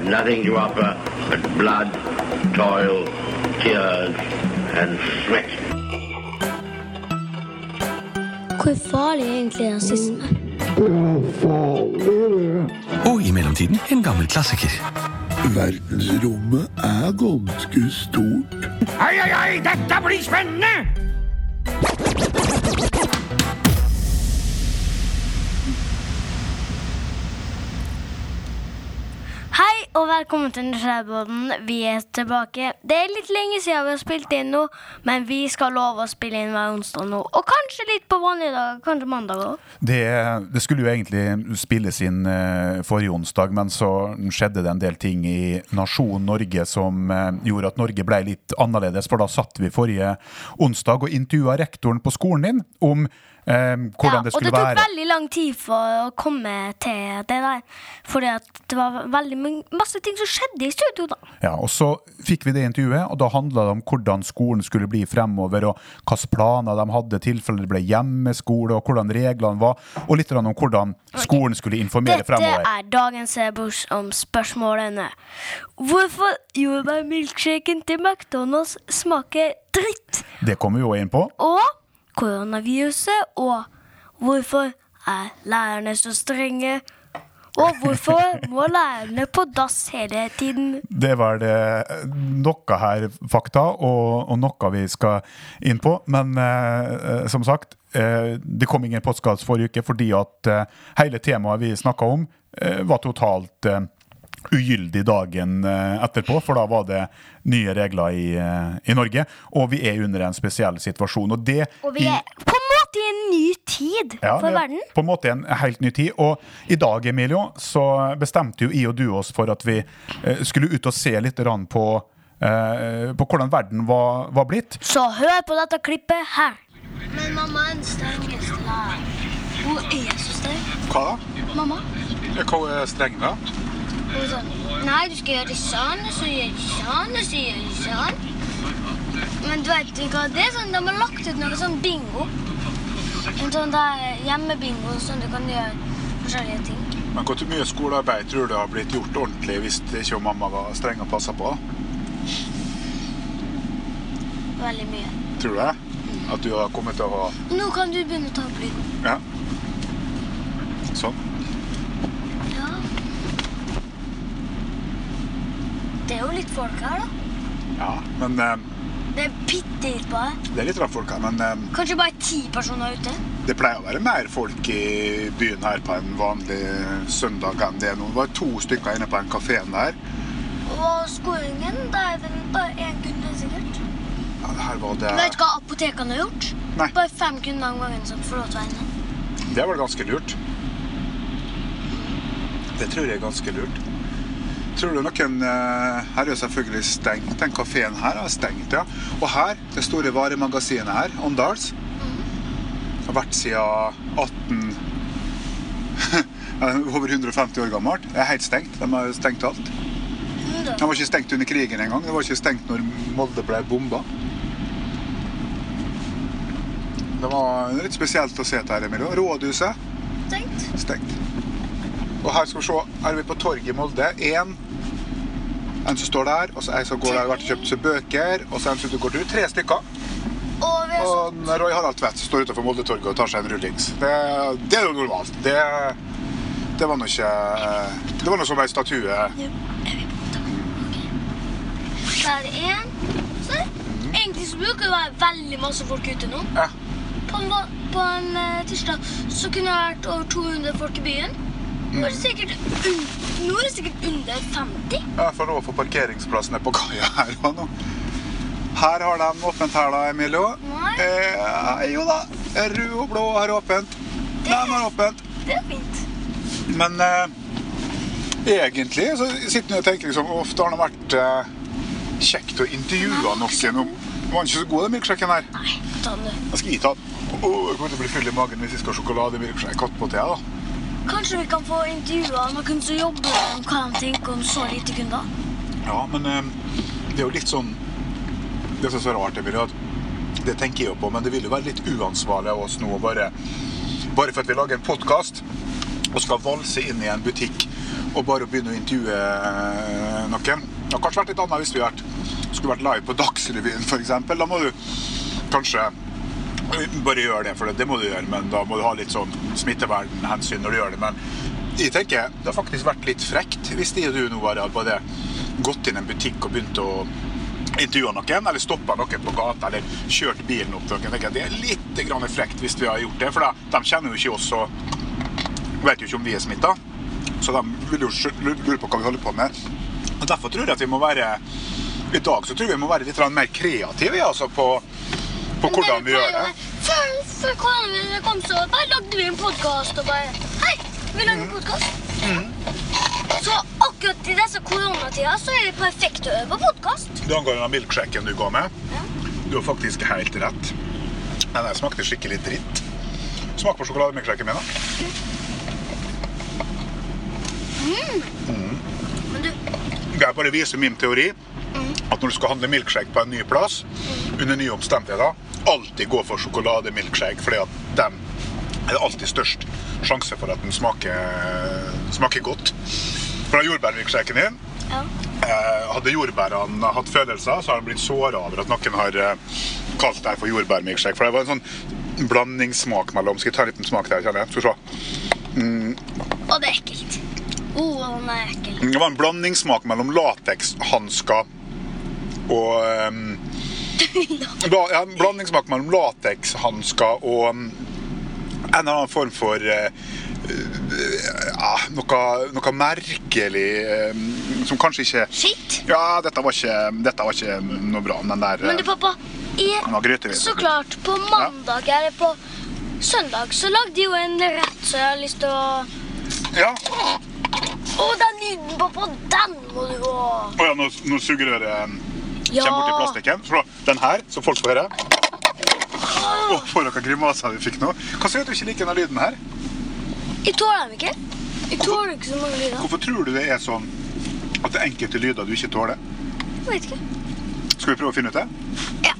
have nothing to offer but blood, toil, tears, and sweat. Hvor farlig er egentlig rasisme? Og i mellomtiden en gammel klassiker. Verdensrommet er ganske stort. Hei, hei, hei, dette blir spennende! Og velkommen til Nysgjerrigboden. Vi er tilbake. Det er litt lenge siden vi har spilt inn nå, men vi skal love å spille inn hver onsdag nå. Og kanskje litt på vanlige dager. Kanskje mandag òg. Det, det skulle jo egentlig spilles inn eh, forrige onsdag, men så skjedde det en del ting i nasjonen Norge som eh, gjorde at Norge ble litt annerledes. For da satt vi forrige onsdag og intervjua rektoren på skolen din om eh, hvordan det og det tok være. veldig lang tid for å komme til det der. Fordi det var veldig masse ting som skjedde i studio da. Ja, og Så fikk vi det intervjuet, og da handla det om hvordan skolen skulle bli fremover, og hvilke planer de hadde i tilfelle det ble hjemmeskole, og hvordan reglene var, og litt om hvordan skolen skulle informere Dette fremover. er dagens e-bors om spørsmålene. Hvorfor gjorde milkshaken til McDonald's smake dritt? Det kommer vi jo inn på. Og koronaviruset, og hvorfor er lærerne så strenge? Og hvorfor må lærerne på dass hele tiden? Det var det noe her fakta, og, og noe vi skal inn på. Men eh, som sagt, eh, det kom ingen postkasse forrige uke fordi at eh, hele temaet vi snakka om, eh, var totalt eh, ugyldig dagen eh, etterpå, for da var det nye regler i, eh, i Norge. Og vi er under en spesiell situasjon. Og det Og vi er på en måte i en ny tid ja, for er verden. På en måte en helt ny tid. Og i dag, Emilio, så bestemte jo I og du oss for at vi eh, skulle ut og se litt på, på hvordan verden var, var blitt. Så hør på dette klippet her. Men mamma er den strengeste læreren. Hun er så streng. Hva da? Mamma. Hva er streng, da? Hun sånn Nei, du skal gjøre det sånn, og så gjør du sånn, og så gjør du sånn. Men du vet ikke hva det er sånn, de har lagt ut noe sånn bingo. En sånn hjemmebingo, sånn du kan gjøre forskjellige ting. Men Hvor mye skolearbeid tror du har blitt gjort ordentlig hvis ikke mamma var streng og passa på? Veldig mye. Tror du det? At du har kommet til å Nå kan du begynne å ta opp lyden. Ja. Sånn. Ja. Det er jo litt folk her, da. Ja, men eh, Det er bitte litt bare. Det er litt rart folk her, men eh, Kanskje bare ti personer ute. det pleier å være mer folk i byen her på en vanlig søndag enn det er nå. Det var to stykker inne på den kafeen der. Og skolingen? da er det bare én kunde, sikkert. Ja, det her var det Vet du hva apotekene har gjort? Nei. Bare fem kunder om gangen som får lov til å være inne. Det var ganske lurt. Det tror jeg er ganske lurt. Tror du noen eh, Her er jo selvfølgelig stengt. Den kafeen her er stengt, ja. Og her, det store varemagasinet her, Åndals, har vært siden 18 Over 150 år gammelt. Det er helt stengt. De har stengt alt. De var ikke stengt under krigen engang. Det var ikke stengt når Molde ble bomba. Det var litt spesielt å se til her. Rådhuset stengt. stengt. Og her skal vi se, er vi på torget i Molde. En, en som står der, og så en som går der og har kjøpt seg bøker, og så en som går tur. Tre stykker. Og Og sånn Roy Harald Tvedt står utenfor Moldetorget og tar seg en rullings. Det, det er jo normalt. Det, det var nå ikke Det var noe som ei statue Er. Der er én. Se. Egentlig så bruker det å være veldig masse folk ute nå. Ja. På en, på en eh, tirsdag så kunne det vært over 200 folk i byen. Mm. det sikkert, nå er det sikkert under 50. Jeg får lov å få parkeringsplass nede på kaia her nå. Her har de åpent her, da, Emilio. Nei. Eh, jo da. Rød og blå har åpent. De har åpent. Det er fint. Men eh, egentlig så sitter jeg og tenker liksom, ofte har det vært eh, kjekt å intervjue noen om Var den ikke så god, den milkshaken her? Nei, ta den du. Jeg skal gi ta den. Oh, jeg kommer til å bli full i magen hvis jeg skal ha sjokolademilkshake attpåtil. da. Kanskje vi kan få intervjua noen som jobber om hva de tenker om så lite kunder? Ja, men eh, det er jo litt sånn Det som er så rart, Emilie, at det tenker jeg jo på, men det vil jo være litt uansvarlig av oss nå bare Bare for at vi lager en podkast og skal valse inn i en butikk og bare begynne å intervjue eh, noen. Det har kanskje vært litt annet hvis vi skulle vært live på Dagsrevyen f.eks. Da må du kanskje bare gjør det, for det må du gjøre, men da må du ha litt sånn smittevernhensyn når du gjør det. Men jeg tenker det har faktisk vært litt frekt hvis de og du nå bare hadde gått inn i en butikk og begynt å intervjua noen, eller stoppa noen på gata, eller kjørt bilen opp til noen. Det er litt frekt hvis vi har gjort det, for de kjenner jo ikke oss og vet jo ikke om vi er smitta. Så de vil jo skjø- lure på hva vi holder på med. Og Derfor tror jeg at vi må være I dag så tror jeg vi må være litt mer kreative altså, på, på hvordan vi gjør det. Før, før koronaviruset kom, så bare lagde vi en podkast og bare Hei, vi lager en podkast. Så akkurat i disse koronatider så er det perfekt å øve på podkast. Du angår den milkshaken du ga med. Ja. Du har faktisk helt rett. Den der smakte skikkelig dritt. Smak på sjokolademilkshaken min, da. Men du, Jeg bare viser min teori. At når du skal handle milkshake på en ny plass, under nye omstendigheter, alltid gå for sjokolademilkshake, fordi at den er det alltid størst sjanse for at den smaker, smaker godt. Den jordbærmilkshaken din ja. eh, Hadde jordbærene hatt følelser, så har de blitt såra over at noen har eh, kalt det for jordbærmilkshake. For det var en sånn blandingssmak mellom Skal jeg ta en liten smak der? kjenner jeg? Skal vi se. Og det er ekkelt. Oh, den er ekkel. Det var en blandingssmak mellom latekshansker og um, la, ja, En blandingssmak mellom latekshansker og um, en eller annen form for uh, ja, noe, noe merkelig um, som kanskje ikke Shit. Ja, dette var ikke, dette var ikke noe bra. Den der Men du, uh, pappa, jeg, så klart, på mandag eller på søndag så lagde de jo en rett så jeg har lyst til å Ja. Å, den lyden, pappa, den må du ha. Å ja, nå, nå sugerøret Ja. kommer borti plastikken. Så den her, som folk får høre. Å, for noen grimaser vi fikk nå. Hva sier du ikke liker denne lyden her? Jeg tåler dem ikke. Jeg tåler ikke så mange lyder. Hvorfor tror du det er sånn at det er enkelte lyder du ikke tåler? Jeg vet ikke. Skal vi prøve å finne ut det? Ja.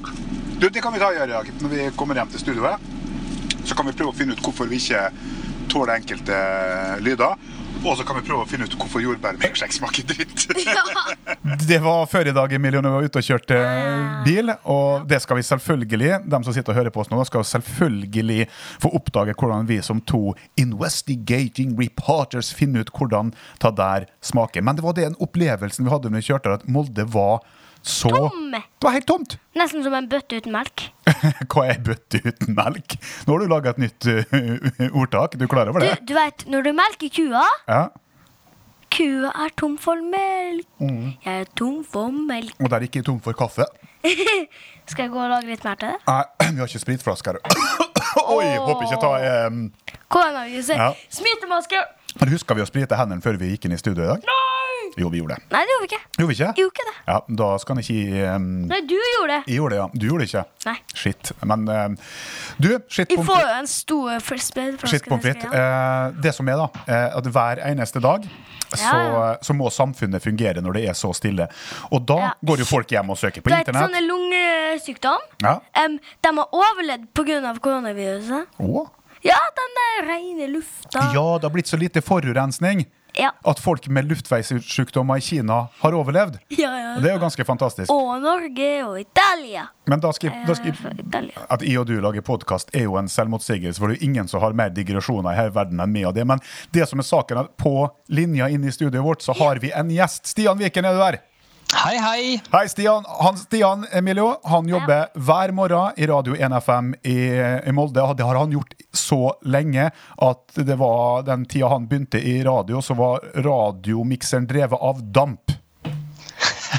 Du, det kan vi ta og gjøre når vi kommer hjem til studioet. Så kan vi prøve å finne ut hvorfor vi ikke tåler enkelte lyder. Og så kan vi prøve å finne ut hvorfor jordbærmilkshake smaker dritt. ja. Det var før i dag, Emilie, når vi var ute og kjørte bil. Og det skal vi selvfølgelig, de som sitter og hører på oss nå, skal selvfølgelig få oppdage hvordan vi som to investigating reporters finner ut hvordan det der smaker. Men det var den opplevelsen vi hadde når vi kjørte, at Molde var så Tom. Det var helt tomt! Nesten som en bøtte uten melk. Hva er bøtte uten melk? Nå har du laga et nytt uh, ordtak. Du er klar over det? du vet, når du melker kua Ja. Kua er tom for melk. Jeg er tom for melk. Og der gikk jeg tom for kaffe. Skal jeg gå og lage litt mer til det? Nei, vi har ikke spritflasker. Oi, håper ikke ta um, Koronaviruset. Ja. Smittemaske. Husker vi å sprite hendene før vi gikk inn i studio i dag? Nei! Jo, vi gjorde det. Nei, det gjorde vi ikke. Gjorde vi ikke? Gjorde ikke det. Ja, Da skal han ikke um, Nei, du gjorde det. Jeg gjorde det, ja. Du gjorde det ikke? Nei. Shit. Men um, du, shit pommes får frites. jo en stor frisbee. Shit pommes frites. Uh, det som er, da, uh, at hver eneste dag så, Ja, ja. så må samfunnet fungere når det er så stille. Og da Ja. går jo folk hjem og søker på det internett. sånne lungesykdom, Ja. Um, de har overlevd pga. koronaviruset. Oh. Ja, den der rene lufta. Ja, det har blitt så lite forurensning Ja. at folk med luftveissykdommer i Kina har overlevd. Ja, ja. Det er jo ganske fantastisk. Og Norge og Italia. Men da skal, da skal Italia. At jeg og du lager podkast, er jo en selvmotsigelse, for det er jo ingen som har mer digresjoner i hele verden enn meg og det. Men det som er saken, er at på linja inne i studioet vårt så har vi en gjest. Stian Viken, er du der? Hei, hei! Hei, Stian. Han, Stian Emilio han jobber hver morgen i Radio 1 FM i, i Molde. Det har han gjort så lenge at det var den tida han begynte i radio, så var radiomikseren drevet av damp.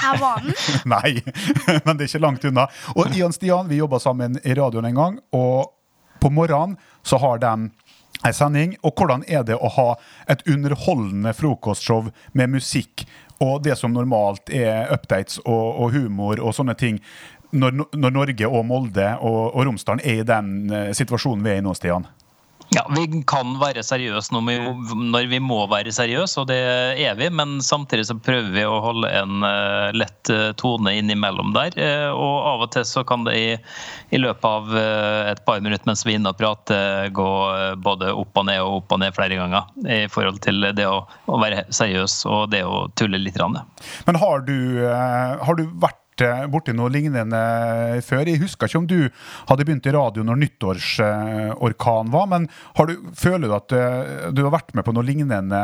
Her var den. Nei, men det er ikke langt unna. Og Ian Stian, vi jobba sammen i radioen en gang, og på morgenen så har de en sending. Og hvordan er det å ha et underholdende frokostshow med musikk og det som normalt er updates og, og humor og sånne ting, når, når Norge og Molde og, og Romsdalen er i den uh, situasjonen vi er i nå, Stian? Ja, Vi kan være seriøse når vi, må være seriøse, og det er vi. Men samtidig så prøver vi å holde en uh, lett uh, tone innimellom der. Uh, og av og til så kan det i, i løpet av et par minutter mens vi er inne og prater, gå både opp og ned og opp og ned flere ganger. I forhold til det å, å være seriøs og det å tulle litt. Men har du, har du vært borti noe lignende før. Jeg husker ikke om du hadde begynt i radio når nyttårsorkan var, men du, føler du at eh, du har vært med på noe lignende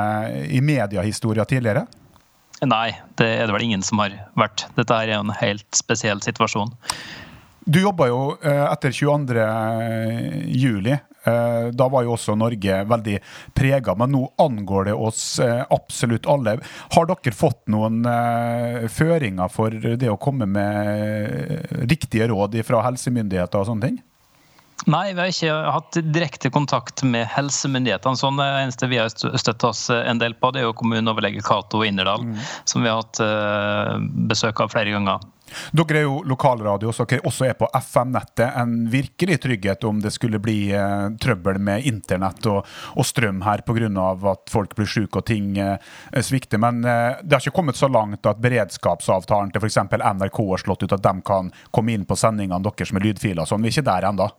i mediehistoria tidligere? Nei, det er det vel ingen som har vært. Dette er en helt spesiell situasjon. Du jobba jo eh, etter 22. juli da var jo også Norge veldig prega, men nå angår det oss eh, absolutt alle. Har dere fått noen eh, føringer for det å komme med riktige råd fra helsemyndigheter og sånne ting? Nei, vi har ikke hatt direkte kontakt med helsemyndighetene. Sånn, det eneste vi har støttet oss en del på, det er jo kommuneoverlege Cato Innerdal, mm. som vi har hatt besøk av flere ganger. Dere er jo lokalradio, så dere også er på FM-nettet. En virkelig trygghet om det skulle bli eh, trøbbel med internett og, og strøm her pga. at folk blir syke og ting eh, svikter. Men eh, det har ikke kommet så langt at beredskapsavtalen til f.eks. NRK har slått ut at de kan komme inn på sendingene deres med lydfiler. Sånn, vi er ikke der ennå.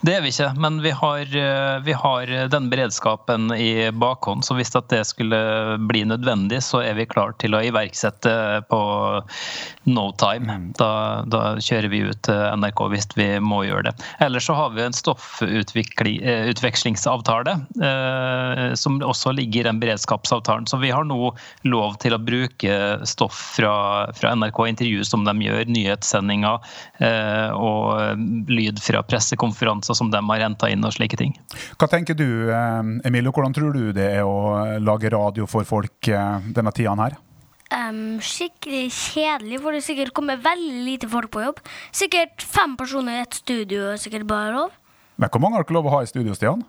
Det er vi ikke, men vi har, eh, vi har den beredskapen i bakhånd. Så hvis det skulle bli nødvendig, så er vi klar til å iverksette på no time. Mm. Da, da kjører vi ut NRK hvis vi må gjøre det. Ellers så har vi en stoffutvekslingsavtale eh, som også ligger i den beredskapsavtalen. Så vi har nå lov til å bruke stoff fra, fra NRK, intervju som de gjør, nyhetssendinger eh, og lyd fra pressekonferanser konferanser som de har henta inn og slike ting. Hva tenker du, eh, Emilio, hvordan tror du det er å lage radio for folk eh, denne tida her? Um, skikkelig kjedelig, for det sikkert kommer veldig lite folk på jobb. Sikkert fem personer i et studio er sikkert bare lov. Men Hvor mange har dere lov å ha i studio, Stian?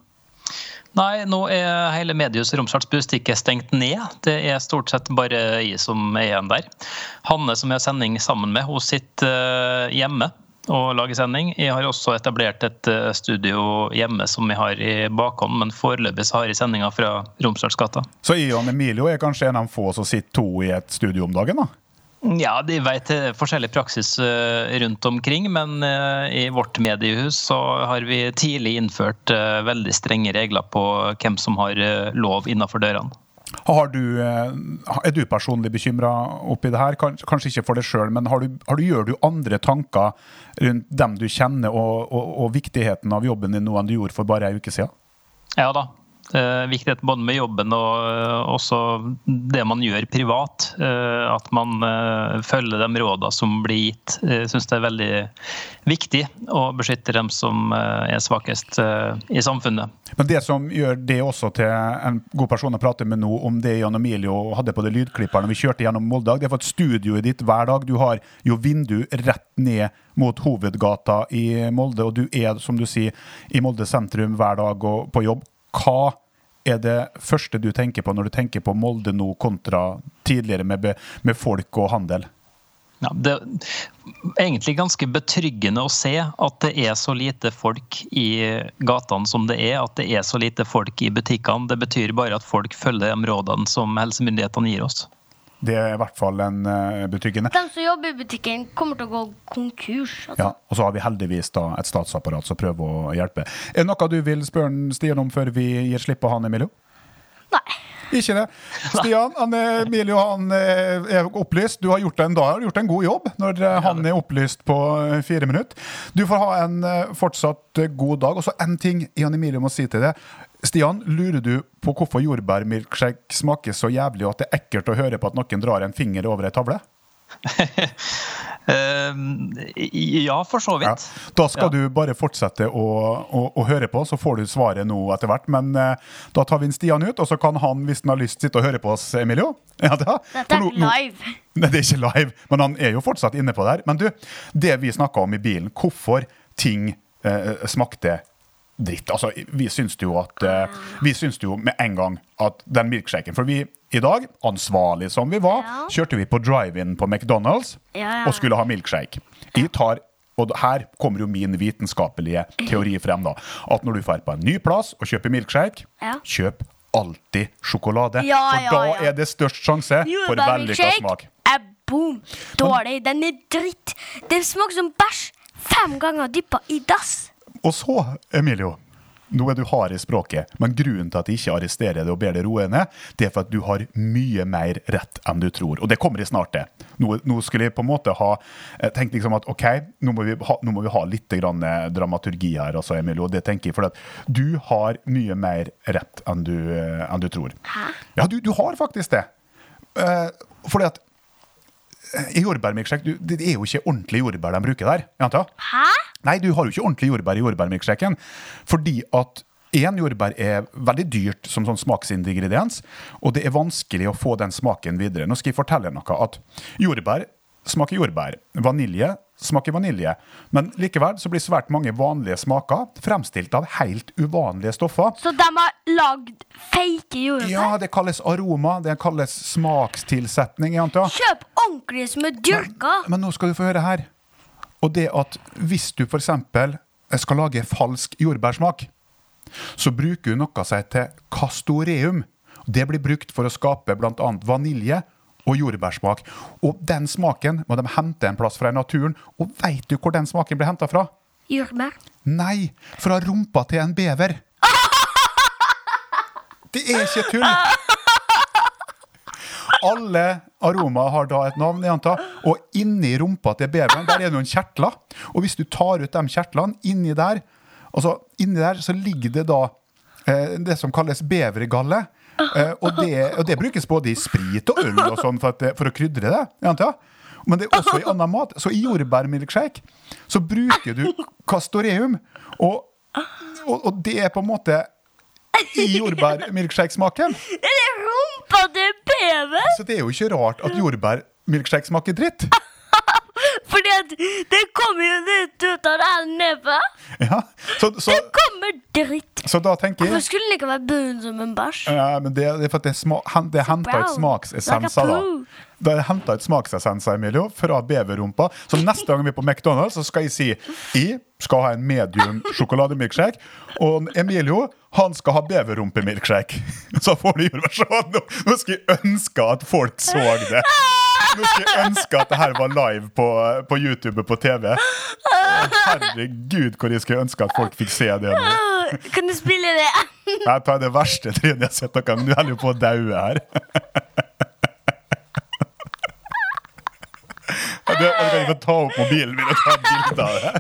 Nei, nå er hele Medius Romsdals Bustikke stengt ned. Det er stort sett bare jeg som er igjen der. Hanne, som jeg har sending sammen med, hun sitter eh, hjemme og lage sending. Jeg har også etablert et eh, studio hjemme som jeg har i bakhånd, men foreløpig så har jeg sendinga fra Romsdalsgata. Så Ion Emilio er kanskje en av få som sitter to i et studio om dagen, da? Ja, de vet forskjellig praksis eh, rundt omkring, men eh, i vårt mediehus så har vi tidlig innført veldig strenge regler på hvem som har lov innenfor dørene. Du, eh, er du personlig bekymra oppi det her? Kanskje ikke for deg sjøl, men har du, har du, gjør du andre tanker rundt dem du kjenner, og, og, og viktigheten av jobben din nå enn du gjorde for bare ei uke siden? Ja da, viktigheten både med jobben og eh, også det man gjør privat. Eh, at man følger de rådene som blir gitt. Jeg syns det er veldig viktig å beskytte dem som er svakest i samfunnet. Men det som gjør det også til en god person å prate med nå, om det Jan Emilio hadde på det lydklippet vi kjørte gjennom Molde, det er for at studioet ditt hver dag. Du har jo vindu rett ned mot hovedgata i Molde, og du er, som du sier, i Molde sentrum hver dag og på jobb. Hva er det første du tenker på når du tenker på Molde nå kontra tidligere med, med folk og handel? Ja, det er egentlig ganske betryggende å se at det er så lite folk i gatene som det er. At det er så lite folk i butikkene. Det betyr bare at folk følger de rådene som helsemyndighetene gir oss. Det er i hvert fall en uh, betryggende. De som jobber i butikken, kommer til å gå konkurs. Altså. Ja, Og så har vi heldigvis da et statsapparat som prøver å hjelpe. Er det noe du vil spørre Stian om før vi gir slipp på han, Emilio? Nei. Ikke det. Stian, han, Emilio han eh, er opplyst. Du har gjort en, da, har gjort en god jobb når eh, han er opplyst på fire minutter. Du får ha en fortsatt god dag. Og så en ting Jan Emilio må si til deg. Stian, lurer du på hvorfor jordbærmilkshake smaker så jævlig, og at det er ekkelt å høre på at noen drar en finger over ei tavle? Ehm, ja, for så vidt. Ja. Da skal ja. du bare fortsette å, å, å, høre på, så får du svaret nå etter hvert. Men uh, da tar vi inn Stian ut, og så kan han, hvis han har lyst, sitte og høre på oss, Emilio. Ja, da. Dette er ikke live. Nei, det er ikke live, men han er jo fortsatt inne på det her. Men du, det vi snakka om i bilen, hvorfor ting uh, smakte dritt. Altså, vi syns jo at uh, Vi syns jo med en gang at den milkshaken For vi i dag, ansvarlig som vi var, ja. kjørte vi på drive-in på McDonald's ja, ja. og skulle ha milkshake. Jeg tar Og her kommer jo min vitenskapelige teori frem. da At når du drar på en ny plass og kjøper milkshake, kjøp alltid sjokolade. For da er det størst sjanse for vellykka smak. er boom. Dårlig. Den er dritt. Den smaker som bæsj fem ganger dyppa i dass. Og så, Emilio, nå er du hard i språket, men grunnen til at jeg ikke arresterer deg og ber deg roe ned, det er for at du har mye mer rett enn du tror. Og det kommer jeg snart til. Nå, nå skulle jeg på en måte ha eh, tenkt liksom at OK, nå må vi ha, må vi ha litt grann eh, dramaturgi her, altså, Emilio. Det tenker jeg for at du har mye mer rett enn du, eh, enn du tror. Hæ? Ja, du, du har faktisk det. Uh, fordi at jordbærmilkshake, det er jo ikke ordentlig jordbær de bruker der. jeg antar? Hæ? Nei, du har jo ikke ordentlig jordbær i jordbærmilkshaken. Fordi at én jordbær er veldig dyrt som sånn smaksingrediens, og det er vanskelig å få den smaken videre. Nå skal jeg fortelle noe. At jordbær smaker jordbær. Vanilje smaker vanilje. Men likevel så blir svært mange vanlige smaker fremstilt av helt uvanlige stoffer. Så de har lagd fake jordbær? Ja, det kalles aroma, det kalles smakstilsetning. jeg antar. Kjøp ordentlig som er dyrka. Men nå skal du få høre her. Og det at hvis du f.eks. skal lage falsk jordbærsmak, så bruker du noe som heter castoreum. Det blir brukt for å skape bl.a. vanilje og jordbærsmak. Og den smaken må de hente en plass fra i naturen. Og veit du hvor den smaken blir henta fra? Jordbær. Nei, fra rumpa til en bever. Det er ikke tull! Alle aromaer har da et navn, jeg antar. Og inni rumpa til beveren der er det noen kjertler. Og hvis du tar ut de kjertlene, inni der, altså inni der så ligger det da eh, det som kalles bevergalle. Eh, og, det, og det brukes både i sprit og øl og sånn for, for å krydre det. antar. Men det er også i annen mat. Så i jordbærmilkshake så bruker du castoreum. Og, og, og det er på en måte i jordbærmilkshake-smaken. Det rumpa til PV! Så det er jo ikke rart at jordbærmilkshake smaker dritt. At det kommer jo litt ut av den nebbet. Ja, så, så, Det kommer dritt. så da tenker Hvorfor skulle den ikke være brun som en bæsj? ja, men det, det er for at det, er sma, hen- det er henta ut Brown. smaksessenser, Like da. Det er henta ut smaksessenser, Emilio, fra beverrumpa. Så neste gang vi er på McDonald's, så skal jeg si jeg skal ha en medium sjokolademilkshake. Og Emilio han skal ha beverrumpemilkshake. Så får du gjøre Så Nå, nå skal jeg ønske at folk så det. Nå skulle jeg ønske at det her var live på, på YouTube og på TV. Herregud, hvor jeg skulle ønske at folk fikk se det. nå. Kan du spille det? Jeg tar det verste trynet jeg har sett dere. Du holder jo på å daue her. Du, kan ikke ta opp mobilen min og ta bilde av det.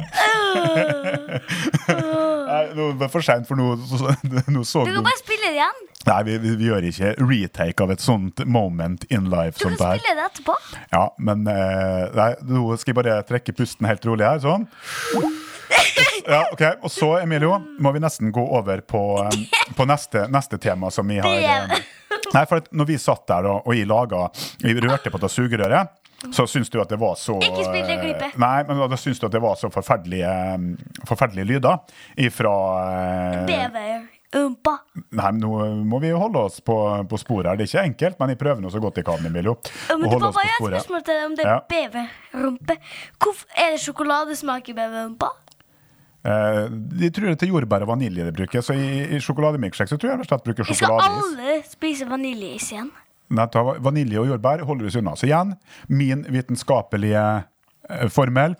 Nå var for seint, for noe, noe så Du du kan bare spille det igjen. Nei, vi, vi, vi gjør ikke retake av et sånt moment in life. Du kan spille det etterpå. Ja, men eh, Nei, nå skal jeg bare trekke pusten helt rolig her. Sånn. Ja, ok, Og så, Emilio, må vi nesten gå over på, på neste, neste tema som vi har Nei, for at når vi satt der og, og jeg laga Vi rørte på det sugerøret. Så syns du at det var så Ikke spill det klippet. Nei, men da syns du at det var så forferdelige, forferdelige lyder ifra eh, Beverrumpa. Nei, men nå må vi jo holde oss på, på sporet her. Det er ikke enkelt, men jeg prøver nå så godt jeg kan, Emilio. Ja, Men du pappa, jeg har et spørsmål til deg om det er Ja. beverrumpe. Er det sjokoladesmak i beverrumpa? Eh, de tror det er jordbær og vanilje de bruker, så i, i sjokolademilkshake så tror jeg rett og slett bruker Vi skal aldri spise vaniljeis igjen. Vanilje og jordbær holder oss unna. Så igjen, min vitenskapelige eh, formel.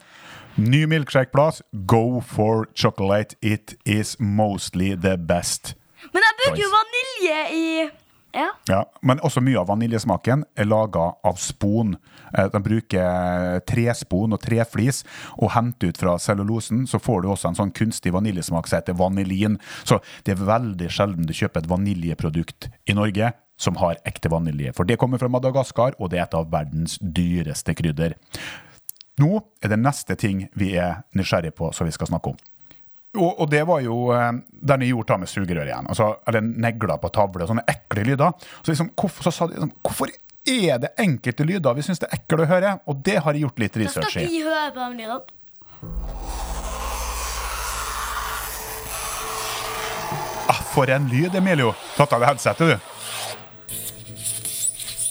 Ny milkshakeplass, go for chocolate. It is mostly the best. Men jeg bruker jo vanilje i Ja. Ja, Men også mye av vaniljesmaken er laga av spon. Eh, De bruker trespon og treflis og henter ut fra cellulosen. Så får du også en sånn kunstig vaniljesmak som heter vanilin. Så det er veldig sjelden du kjøper et vaniljeprodukt i Norge som har ekte vanilje. For det kommer fra Madagaskar, og det er et av verdens dyreste krydder. Nå er det neste ting vi er nysgjerrig på, som vi skal snakke om. Og, og det var jo eh, den jeg gjorde da med sugerør igjen. Altså, eller negler på tavle, sånne ekle lyder. Så liksom, hvorfor, så sa de, liksom, hvorfor er det enkelte lyder vi syns det er ekle å høre? Og det har jeg gjort litt Da skal research i. vi høre på de lydene. Ah, for en lyd, Emilio. Tatt av deg headsetet, du.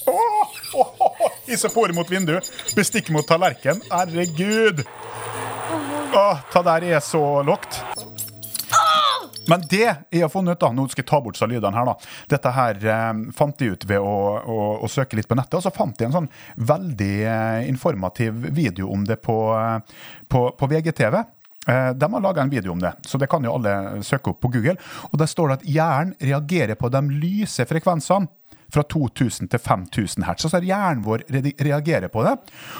Åh, åh, åh, Isopor mot vindu, bestikk mot tallerken. Herregud! Åh, ta der er så lågt. Men det jeg har funnet ut, da, nå skal jeg ta bort lydene her, da. Dette her eh, fant jeg ut ved å, å, å søke litt på nettet, og så fant jeg en sånn veldig eh, informativ video om det på, eh, på, på VGTV. Eh, de har laga en video om det, så det kan jo alle søke opp på Google. Og Der står det at hjernen reagerer på de lyse frekvensene fra 2000 til 5000 hertz. Så hjernen vår reagerer på det.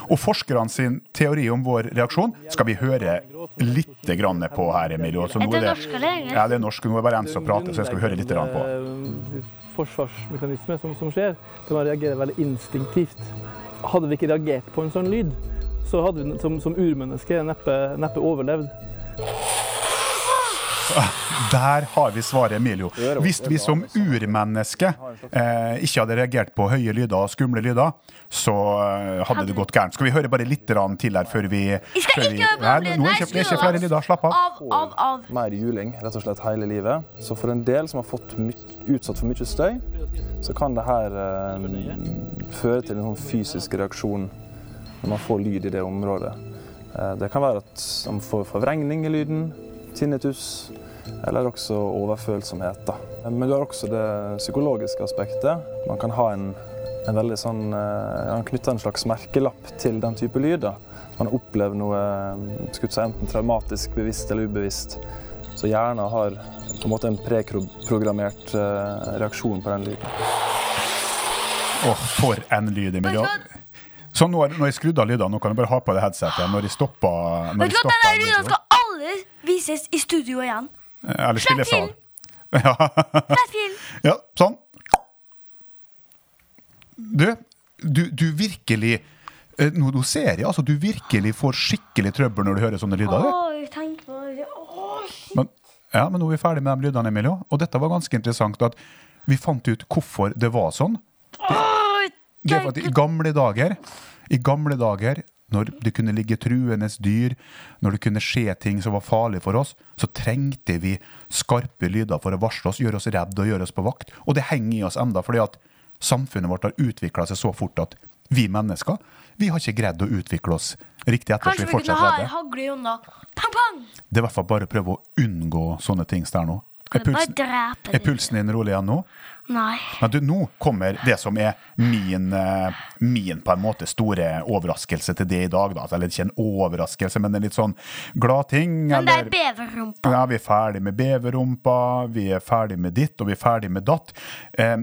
Og forskerne sin teori om vår reaksjon skal vi høre litt grann på her, Emilio. Så nå Er det norsk eller engelsk? Ja, det er norsk. Nå er det bare en som prater, så jeg skal høre litt grann på. eh, forsvarsmekanisme som, som skjer. Man reagerer veldig instinktivt. Hadde vi ikke reagert på en sånn lyd, så hadde vi som, som urmenneske neppe, neppe overlevd. Der har vi svaret, Emilio. Hvis vi som urmenneske eh, ikke hadde reagert på høye lyder og skumle lyder, så eh, hadde det gått gærent. Skal vi høre bare litt til her før vi Jeg skal før vi- ikke høre på Nei, det er ikke flere lyder. Slapp av. Av, av, av. mer juling rett og slett hele livet. Så for en del som har fått my utsatt for mye støy, så kan det her eh, føre til en sånn fysisk reaksjon når man får lyd i det området. Eh, det kan være at man får forvrengning i lyden, tinnitus, eller også overfølsomhet. Da. Men du har også det psykologiske aspektet. Man kan ha en, en veldig sånn eh, Man knytter en slags merkelapp til den type lyd. da. Man har opplevd noe eh, si, enten traumatisk, bevisst eller ubevisst. Så hjernen har på en måte en preprogrammert eh, reaksjon på den lyden. Åh, for en lyd, Emilio. Så nå, når jeg skrudde av lydene, nå kan jeg bare ha på det headsetet. Når jeg stopper, når jeg du denne lyden skal aldri vises i studio igjen. Eller spillesal. til. Ja. Ja, sånn. Du, du, du virkelig eh, Nå nå ser jeg altså du virkelig får skikkelig trøbbel når du hører sånne lyder. Oi, tenk på det. Åh, Men, ja, men nå er vi ferdig med de lydene, Emilio. Og dette var ganske interessant. at Vi fant ut hvorfor det var sånn. Oi, Det er for at I gamle dager, i gamle dager når det kunne ligge truende dyr, når det kunne skje ting som var farlig for oss, så trengte vi skarpe lyder for å varsle oss, gjøre oss redde og gjøre oss på vakt. Og det henger i oss enda, fordi at samfunnet vårt har utvikla seg så fort at vi mennesker vi har ikke greid å utvikle oss riktig etter, Kanskje vi vi kunne ha en hagle hånda. Pang, pang! Det er i hvert fall bare å prøve å unngå sånne ting der nå. Er pulsen, er pulsen din rolig igjen nå? Nei. Men du, nå kommer det som er min, eh, min på en måte store overraskelse til det i dag. Da. Eller ikke en overraskelse, men en litt sånn gladting. Men det er beverrumpa. ja, vi er ferdig med beverrumpa, vi er ferdig med ditt, og vi er ferdig med datt. Eh,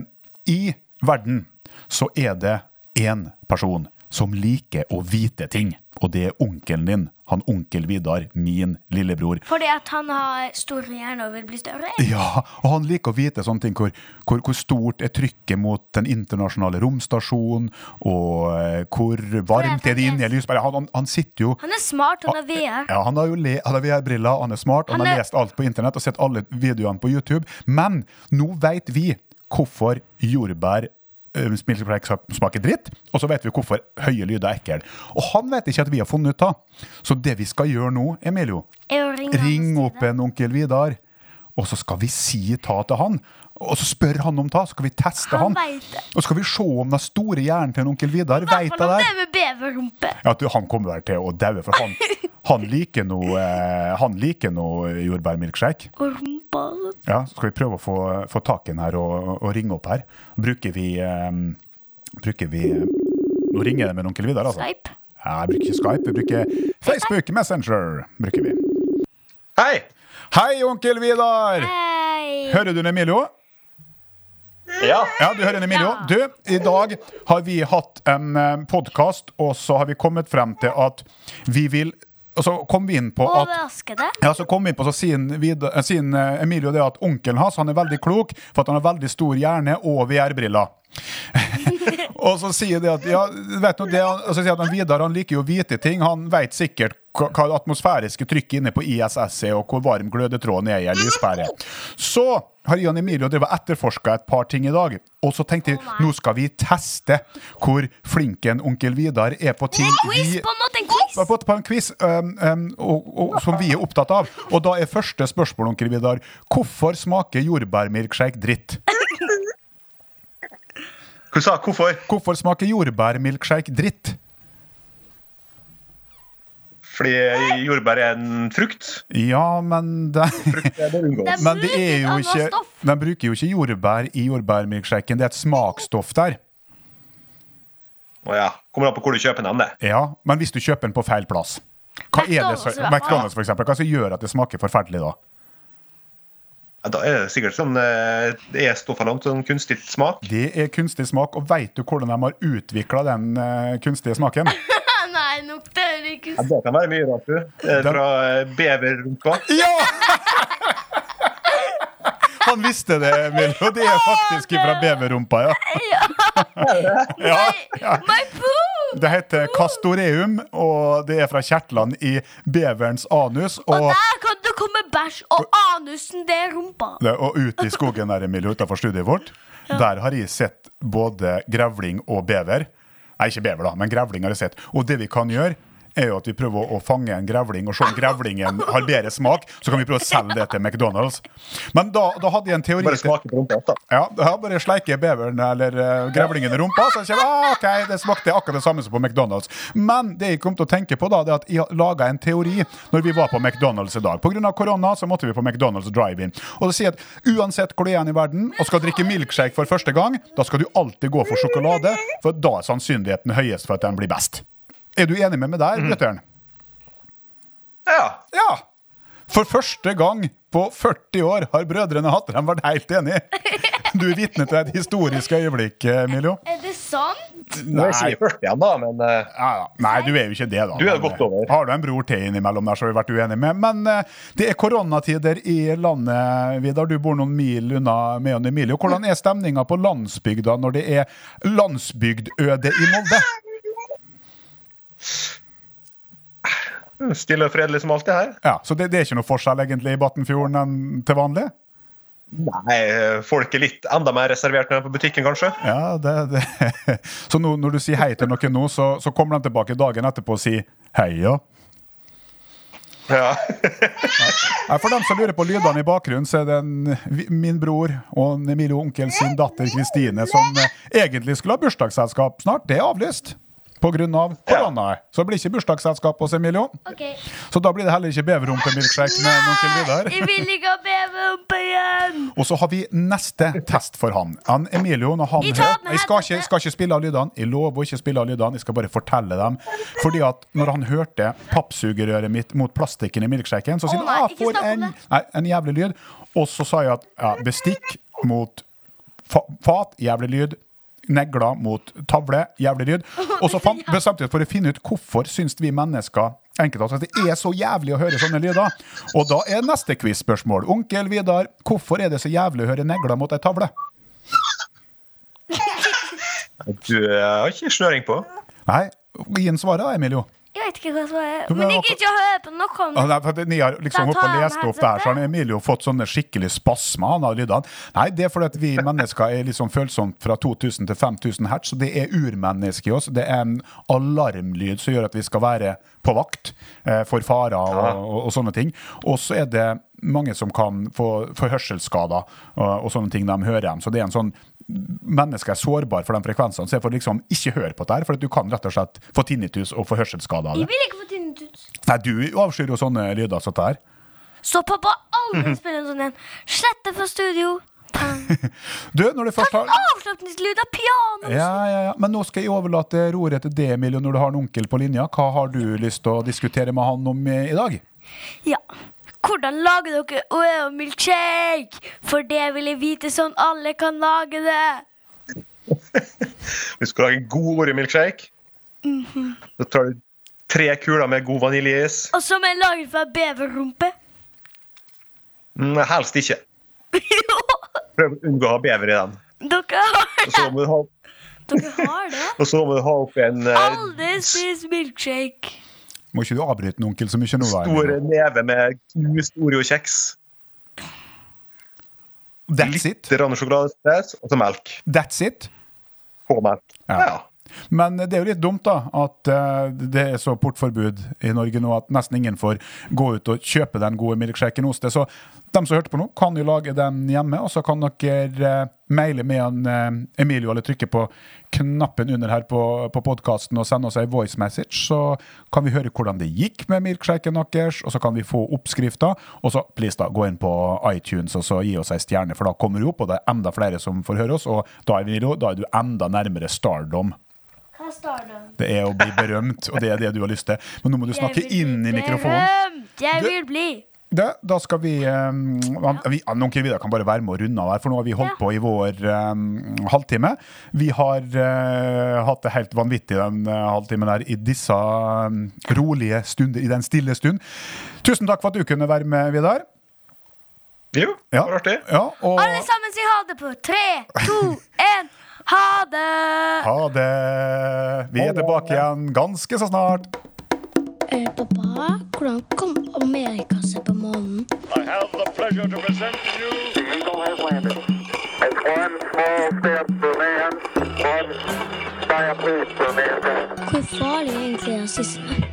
I verden så er det én person som liker å vite ting, og det er onkelen din. Han onkel Vidar, min lillebror. Fordi at han har store hjerne og vil bli større. Ja, og han liker å vite sånne ting hvor, hvor, hvor stort er trykket mot den internasjonale romstasjonen, og eh, hvor varmt er det inni i lyspæret. Han, han, han sitter jo Han er smart, han har VR. ja, han har jo VR-briller, han er smart, han, Han har er- lest alt på internett og sett alle videoene på YouTube. Men nå vet vi hvorfor jordbær milkshake smaker dritt, og så vet vi hvorfor høye lyder er ekkel. Og han vet ikke at vi har funnet ut av. Så det vi skal gjøre nå, Emilio, ring opp en onkel Vidar, og så skal vi si ta til han. Og så spør han om ta, så skal vi teste Han han. Og så skal vi se om den store hjernen til en onkel Vidar veit det der. med beverrumpe. Ja, du, han kommer vel til å daue, for han, han liker noe eh, Han liker noe jordbærmilkshake. Og. Ja, så skal vi prøve å få, få tak i den her og, og ringe opp her. Bruker vi eh, Bruker vi eh, Nå ringer det med onkel Vidar, altså. Skype. Ja, jeg bruker ikke Skype, vi bruker Facebook Messenger. bruker vi. Hei! Hei, onkel Vidar! Hei. Hører du Emilio? Ja. Ja, du hører Emilio. Du, i dag har vi hatt en podkast, og så har vi kommet frem til at vi vil Og så kom vi inn på at Overraskende. ja, så kom vi inn på så sier eh, eh, Emilio det at onkelen hans han er veldig klok, for at han har veldig stor hjerne og VR-briller. og så sier det at ja, vet du, det, og så sier han Vidar han liker jo hvite ting. Han vet sikkert hva hva det atmosfæriske trykket inne på ISS er, og hvor varm glødetråden er i ei lyspære. Så har Ian Emilio drevet etterforska et par ting i dag, og så tenkte jeg nå skal vi teste hvor flink en onkel Vidar er på ting vi på en måte, på, en quiz um, um, og, og, som vi er opptatt av. Og da er første spørsmål, onkel Vidar, hvorfor smaker jordbærmilkshake dritt? Hva sa hvorfor? Hvorfor smaker jordbærmilkshake dritt? Fordi jordbær er en frukt. Ja, men det, men det er jo ikke. De bruker jo ikke jordbær i jordbærmilkshaken. Det er et smaksstoff der. Å ja. Kommer an på hvor du kjøper den, det. Ja, Men hvis du kjøper den på feil plass Hva er det fall. McDonald's for eksempel, hva som gjør at det smaker forferdelig da? Ja, da er det sikkert sånn eh, Det er stoffene sånn kunstig smak. Det er kunstig smak, og veit du hvordan de har utvikla den uh, kunstige smaken? Nei, nok det er ikke Ja, det kan være mye rart, du. Den- Fra eh, beverrumpa. Ja! Han visste det, Emil, og det er faktisk fra beverrumpa, ja. ja, ja. My poo! Det heter castoreum, og det er fra kjertlene i beverens anus. Og Og, der kan det komme bæsj, og anusen, det er rumpa. det, og ute i skogen der, Emilio, utenfor studiet vårt, der har jeg sett både grevling og bever. Nei, ikke bever, da, men grevling har jeg sett. Og det vi kan gjøre, er jo at vi prøver å, fange en grevling og se om grevlingen har bedre smak. Så kan vi prøve å selge det til McDonald's. Men da, da hadde jeg en teori Bare smake på rumpa. da. Ja, da bare sleike beveren eller uh, grevlingen i rumpa, så kommer ah, ok, det smakte akkurat det samme som på McDonald's. Men det jeg kom til å tenke på da, det er at jeg laga en teori når vi var på McDonald's i dag. Pga. korona så måtte vi på McDonald's drive-in. Og det sier at uansett hvor du er i verden og skal drikke milkshake for første gang, da skal du alltid gå for sjokolade, for da er sannsynligheten høyest for at den blir best. Er du enig med meg der, Brøtteren? Ja. Ja! For første gang på 40 år har brødrene Hattrem vært helt enige. Du er vitne til et historisk øyeblikk, Emilio. Er det sant? Nå er jeg ikke 40 igjen, da, men eh, Ja, ja. Nei, du er jo ikke det, da. Du er godt over. eh, Har du en bror til innimellom der så har vi vært uenige med? Men eh, det er koronatider i landet, Vidar. Du bor noen mil unna meg Emilio. Hvordan er stemninga på landsbygda når det er landsbygdøde i Molde? Stille og fredelig som alltid her. Ja, Så det, det er ikke noe forskjell egentlig i Batnfjorden enn til vanlig? Nei, folk er litt enda mer reservert når de er på butikken, kanskje. Ja, det, det. Så nå, når du sier hei til noen nå, så, så kommer de tilbake dagen etterpå og sier hei, ja. Ja. Nei, For dem som lurer på lydene i bakgrunnen, så er det en, min bror og en Emilio onkel sin datter Kristine som eh, egentlig skulle ha bursdagsselskap snart. Det er avlyst pga. Av Ja. Så det blir ikke bursdagsselskap hos Emilio. Okay. Så da blir det heller ikke beverrumpemilkshake med onkel Vidar. Jeg vil ikke ha beverrumpe igjen! Og så har vi neste test for han. han Emilio, når han Vi hører Jeg skal ikke, skal ikke spille av lydene. Jeg lover å ikke spille av lydene. Jeg skal bare fortelle dem. Fordi at når han hørte pappsugerøret mitt mot plastikken i milkshaken, så sier han oh, ah, for en, nei, en jævlig lyd. Og så sa jeg at ja, bestikk mot fa fat, jævlig lyd. Negler mot tavle, jævlig lyd. Og så fant, bestemte vi oss for å finne ut hvorfor syns vi mennesker enkelte at det er så jævlig å høre sånne lyder. Og da er neste quiz-spørsmål. Onkel Vidar, hvorfor er det så jævlig å høre negler mot ei tavle? Du eh, har ikke snøring på. Nei, gi en svar da, Emilio. Jeg vet ikke hva som er men Men jeg gidder ikke å høre på noe om Ah, det. nei, for at Ni har liksom opp og lest opp opp der, så har. Emilio fått sånne skikkelig spasmer han av lydene. Nei, det er fordi at vi mennesker er liksom følsomt fra 2000 til 5000 hertz, så det er urmenneske i oss. Det er en alarmlyd som gjør at vi skal være på vakt eh, for farer og, og, og sånne ting. Og så er det mange som kan få, få hørselsskader og, og sånne ting de hører dem. Så det er en sånn Mennesker er sårbare for de frekvensene, så jeg får liksom ikke høre på det her, for du kan rett og slett få tinnitus og få hørselsskader av det. Jeg vil ikke få tinnitus. Nei, du avskyr jo sånne lyder som dette her. Så pappa aldri spiller en sånn en. Slett det fra studio. Du, når du først har Avslutningslyd av piano. ja, ja, ja. Men nå skal jeg overlate roret til deg, Emilio, når du har en onkel på linja. Hva har du lyst til å diskutere med han om eh, i dag? Ja. Hvordan lager dere Oreo-milkshake? For det vil jeg vite sånn alle kan lage det. Hvis du skal lage en god Oreo-milkshake, så tar du tre kuler med god vaniljeis. Og som er laget fra beverrumpe. Mm, helst ikke. Prøv å unngå å ha bever i den. Dere har ha, Dere har det? og så må du ha oppi en eh, Aldri spis milkshake. Må ikke du avbryte en onkel så mye nå? Store neve med knust Oreo-kjeks. That's it? Litt rann sjokoladestress og så melk. That's it? På melk. Ja. Ja. Men det er jo litt dumt, da, at eh, det er så portforbud i Norge nå at nesten ingen får gå ut og kjøpe den gode milkshaken hos deg. Så De som hørte på nå, kan jo lage den hjemme, og så kan dere eh, maile med han, eh, Emilio eller trykke på knappen under her på, på podkasten og sende oss ei voice message. Så kan vi høre hvordan det gikk med milkshaken deres, og så kan vi få oppskrifta. Og så please da, gå inn på iTunes og så gi oss ei stjerne, for da kommer du opp, og det er enda flere som får høre oss, og da vi, da er du enda nærmere stardom. Hva står det? Det er å bli berømt, og det er det du har lyst til. Men nå må du snakke inn i mikrofonen. Berømt! Jeg vil bli! Det, da skal vi, um, vi Noen videre kan bare være med og runde av her, for nå har vi holdt på i vår um, halvtime. Vi har uh, hatt det helt vanvittig den uh, halvtimen der i disse um, rolige stunder, i den stille stund. Tusen takk for at du kunne være med, Vidar. Jo, det var artig. Ja, og Alle sammen si ha det på tre, to, én. Ha det! ha det. Vi er tilbake igjen ganske så snart. Eh, pappa, hvordan kom Amerika seg på månen? I have the pleasure to present to you. The Eagle has landed. It's one small step for man, one giant leap for mankind. Hvor farlig er egentlig rasisme?